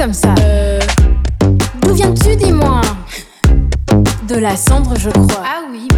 comme ça. Euh... D'où viens-tu, dis-moi? De la cendre, je crois. Ah oui,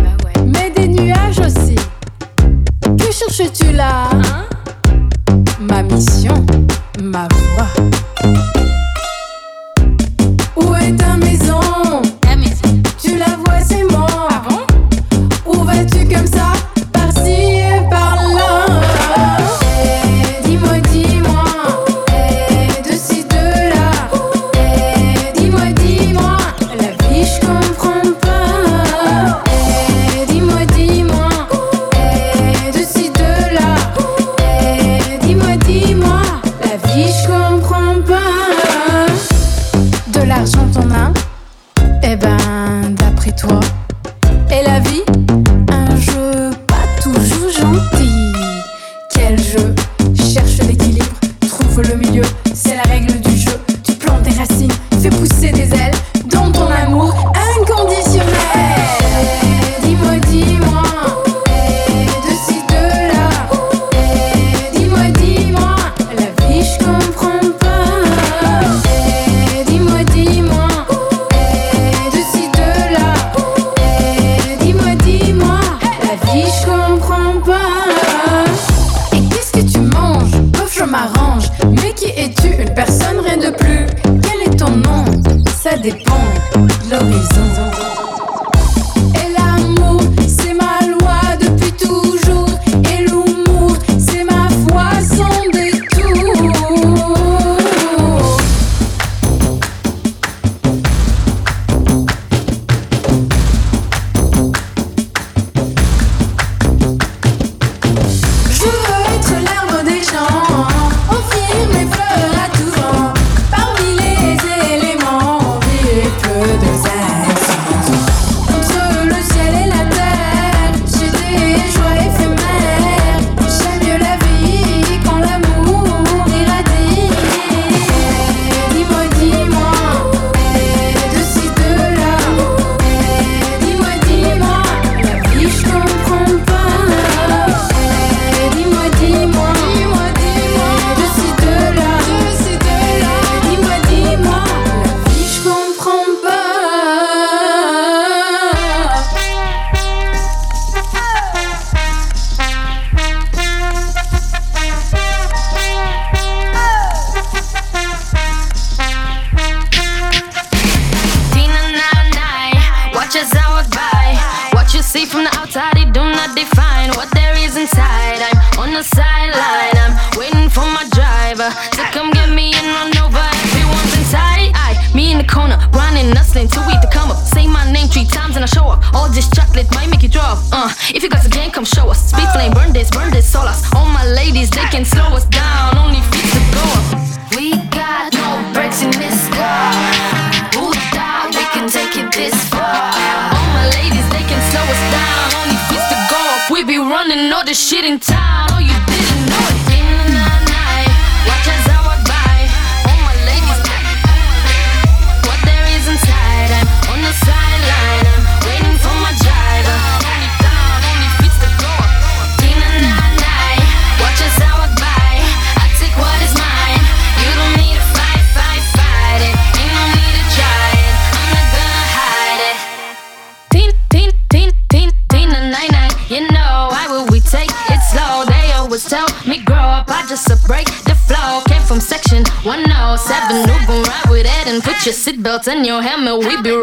belts in your hammer. We be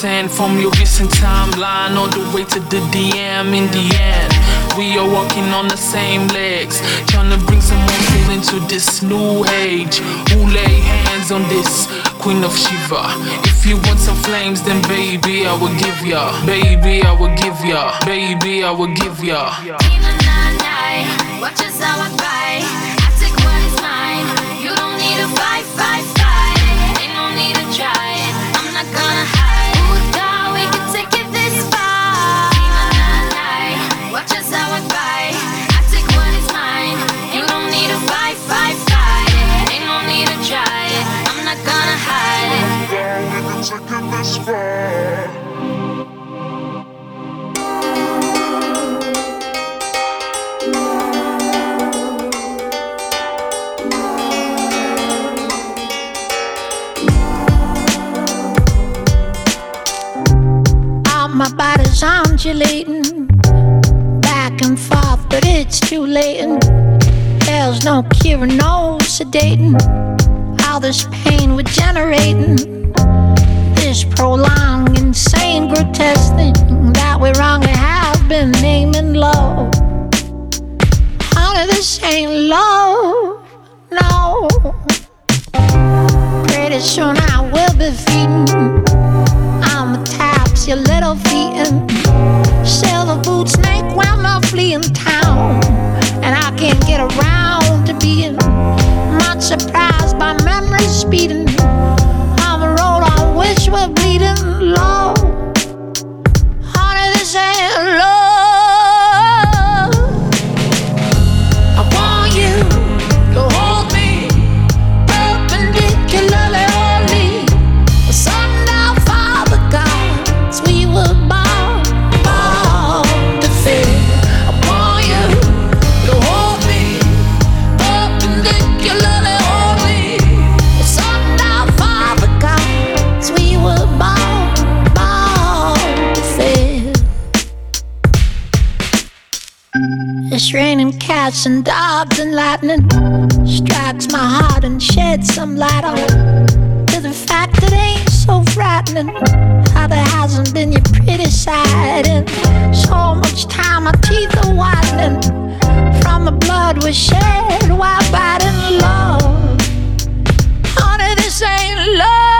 From your recent timeline all the way to the DM in the end. We are walking on the same legs, trying to bring some more feel into this new age. Who lay hands on this Queen of Shiva? If you want some flames, then baby, I will give ya. Baby, I will give ya. Baby, I will give ya. This pain we're generating, this prolonged, insane, grotesque thing that we wrongly have been naming love. Honey, this ain't love, no. Pretty soon I will be feeding on the taps, your little feet and silver boots make when I flee in town. And I can't get around to being surprised by memories speeding on the road on which we're bleeding low. And dogs and lightning strikes my heart and sheds some light on to the fact that ain't so frightening. How there hasn't been your pretty side in so much time. My teeth are whitening from the blood we shed while fighting love. Honey, this ain't love.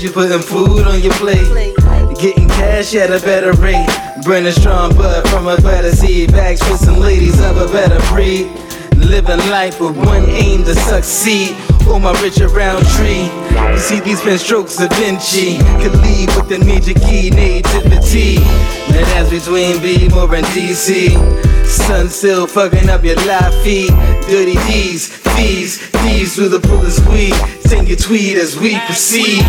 You putting food on your plate. Getting cash at a better rate. Burning strong blood from a better seed. Bags for some ladies of a better breed. Living life with one aim to succeed. On my rich around tree. You see these pen strokes of Vinci. Could lead with the major key nativity. And that's between Bmore and DC. Sun still fucking up your live feed. Dirty D's, fees, thieves through the pull and squeeze. Sing your tweet as we proceed.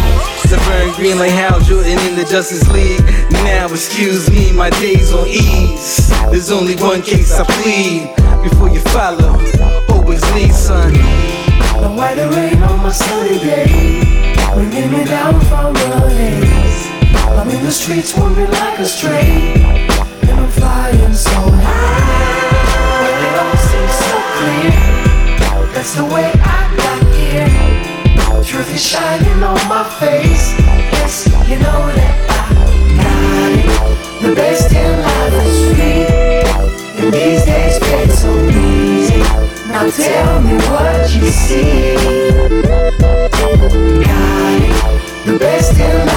Burn green like Hal Jordan in the Justice League. Now excuse me, my days on ease. There's only one case I plead. Before you follow, always lead, son. White rain on my sunny day Bringing me down from the haze I'm in the streets wandering like a stray And I'm flying so high clear That's the way I got here Truth is shining on my face Yes, you know that I got it The best in these days so easy Now tell me what you see. Got it. The best in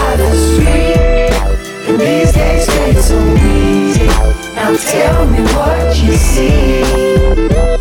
these days so easy. Now tell me what you see.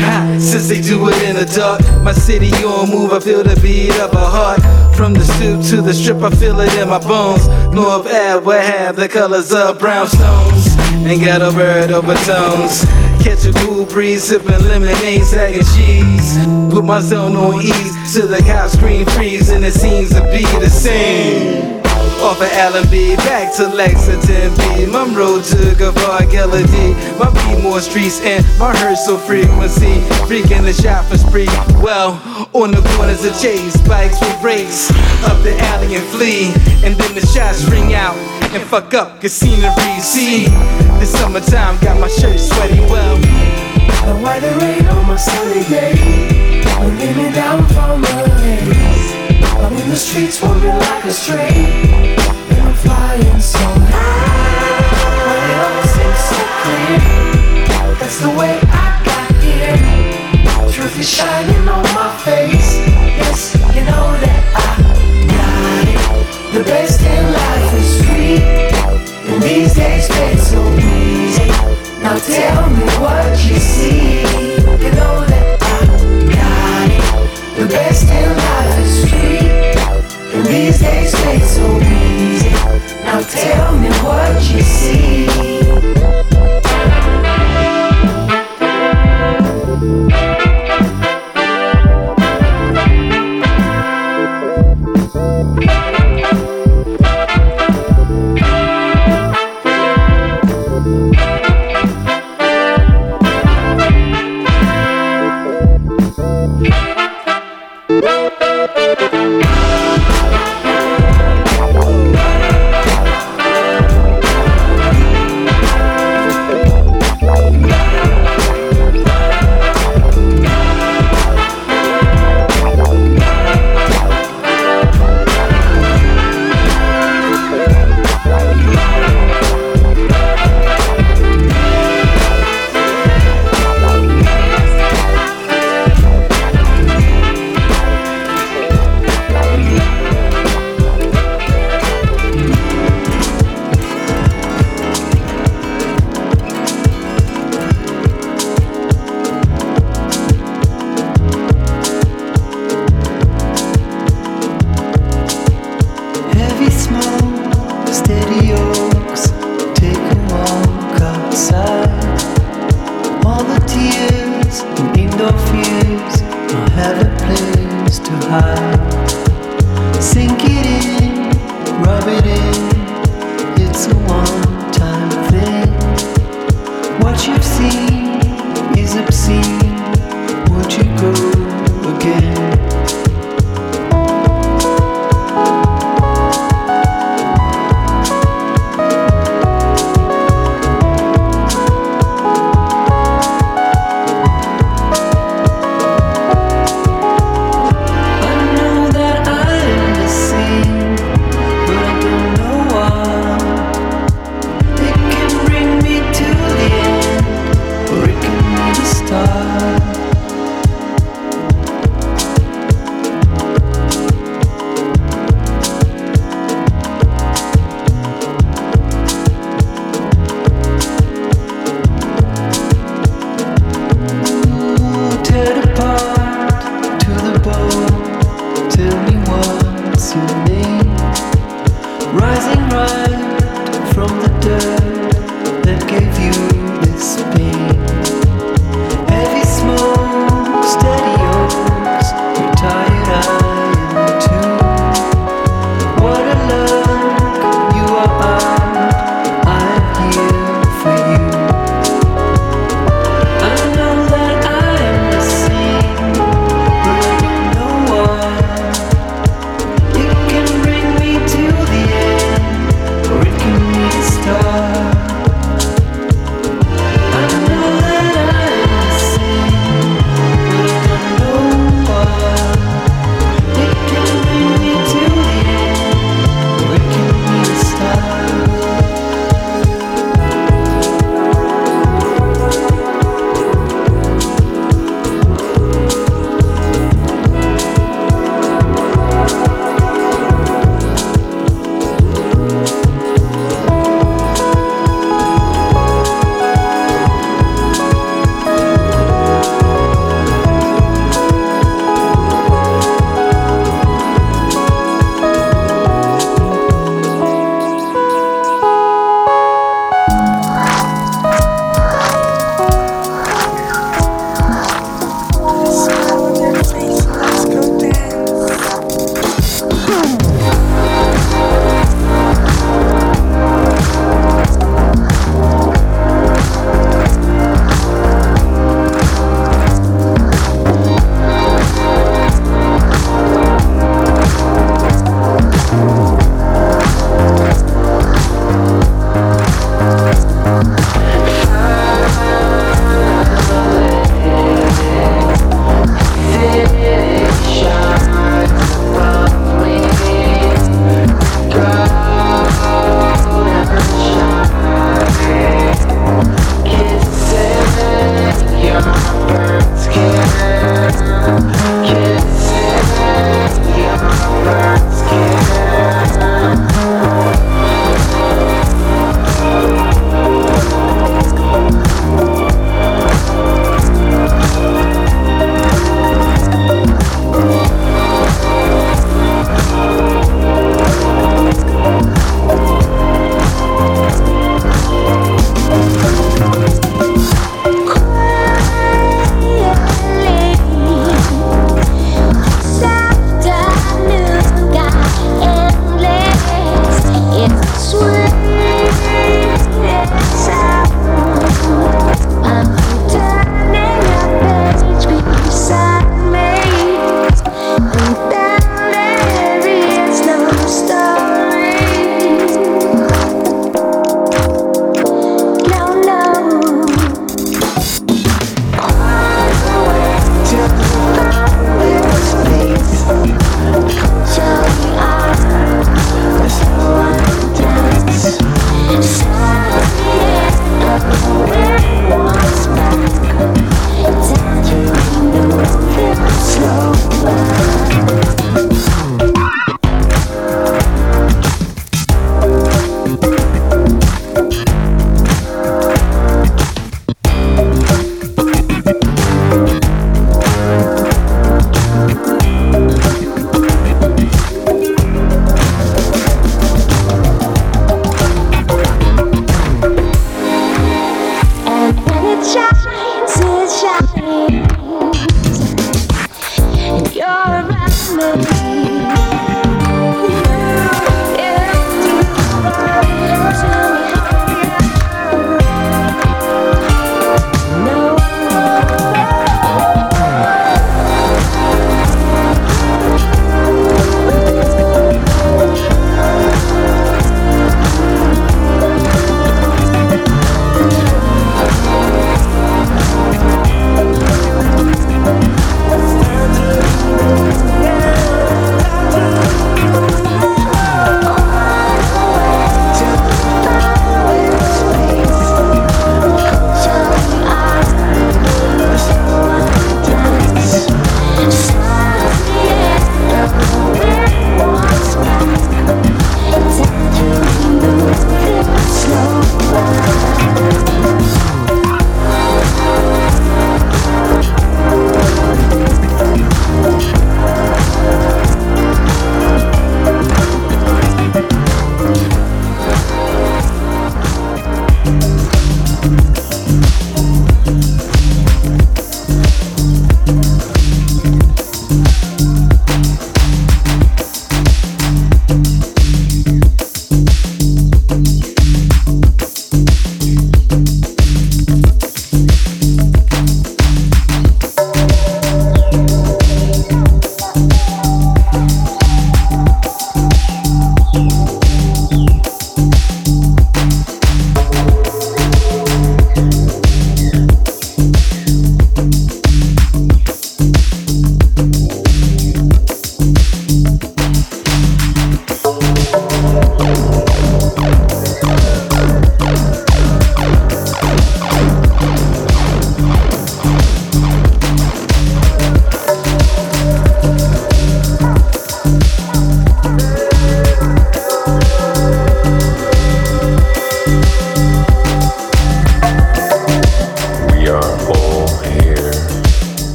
Hot since they do it in the dark. My city on move, I feel the beat of a heart. From the stoop to the strip, I feel it in my bones. North Ave, what have the colors of brownstones? Ain't got a bird over tones. Catch a cool breeze, sipping lemonade, and cheese. Put my zone on ease till the cops scream freeze, and it seems to be the same. Off of Allenby, back to Lexington B. Monroe to Gavar, Gillady. My beat more streets and my Herschel frequency. Freaking the shop for spree. Well, on the corners of Chase, bikes will race up the alley and flee. And then the shots ring out and fuck up your scenery. See, this summertime got my shirt sweaty. Well, The white rain on my sunny day Bringing me down from the I'm in the streets wandering like a stray And I'm flying so high But it all so clear That's the way I got here. Truth is shining on my face. Yes, you know that I got it. The best in life is free. And these days fade so easy. Now tell me what you see. You know that I got it. The best in life these days fade so easy. Now tell me what you see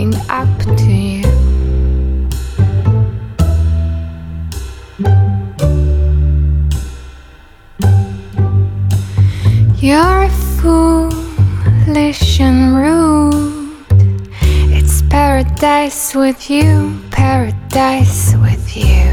looking up to you. You're foolish and rude. It's paradise with you, paradise with you.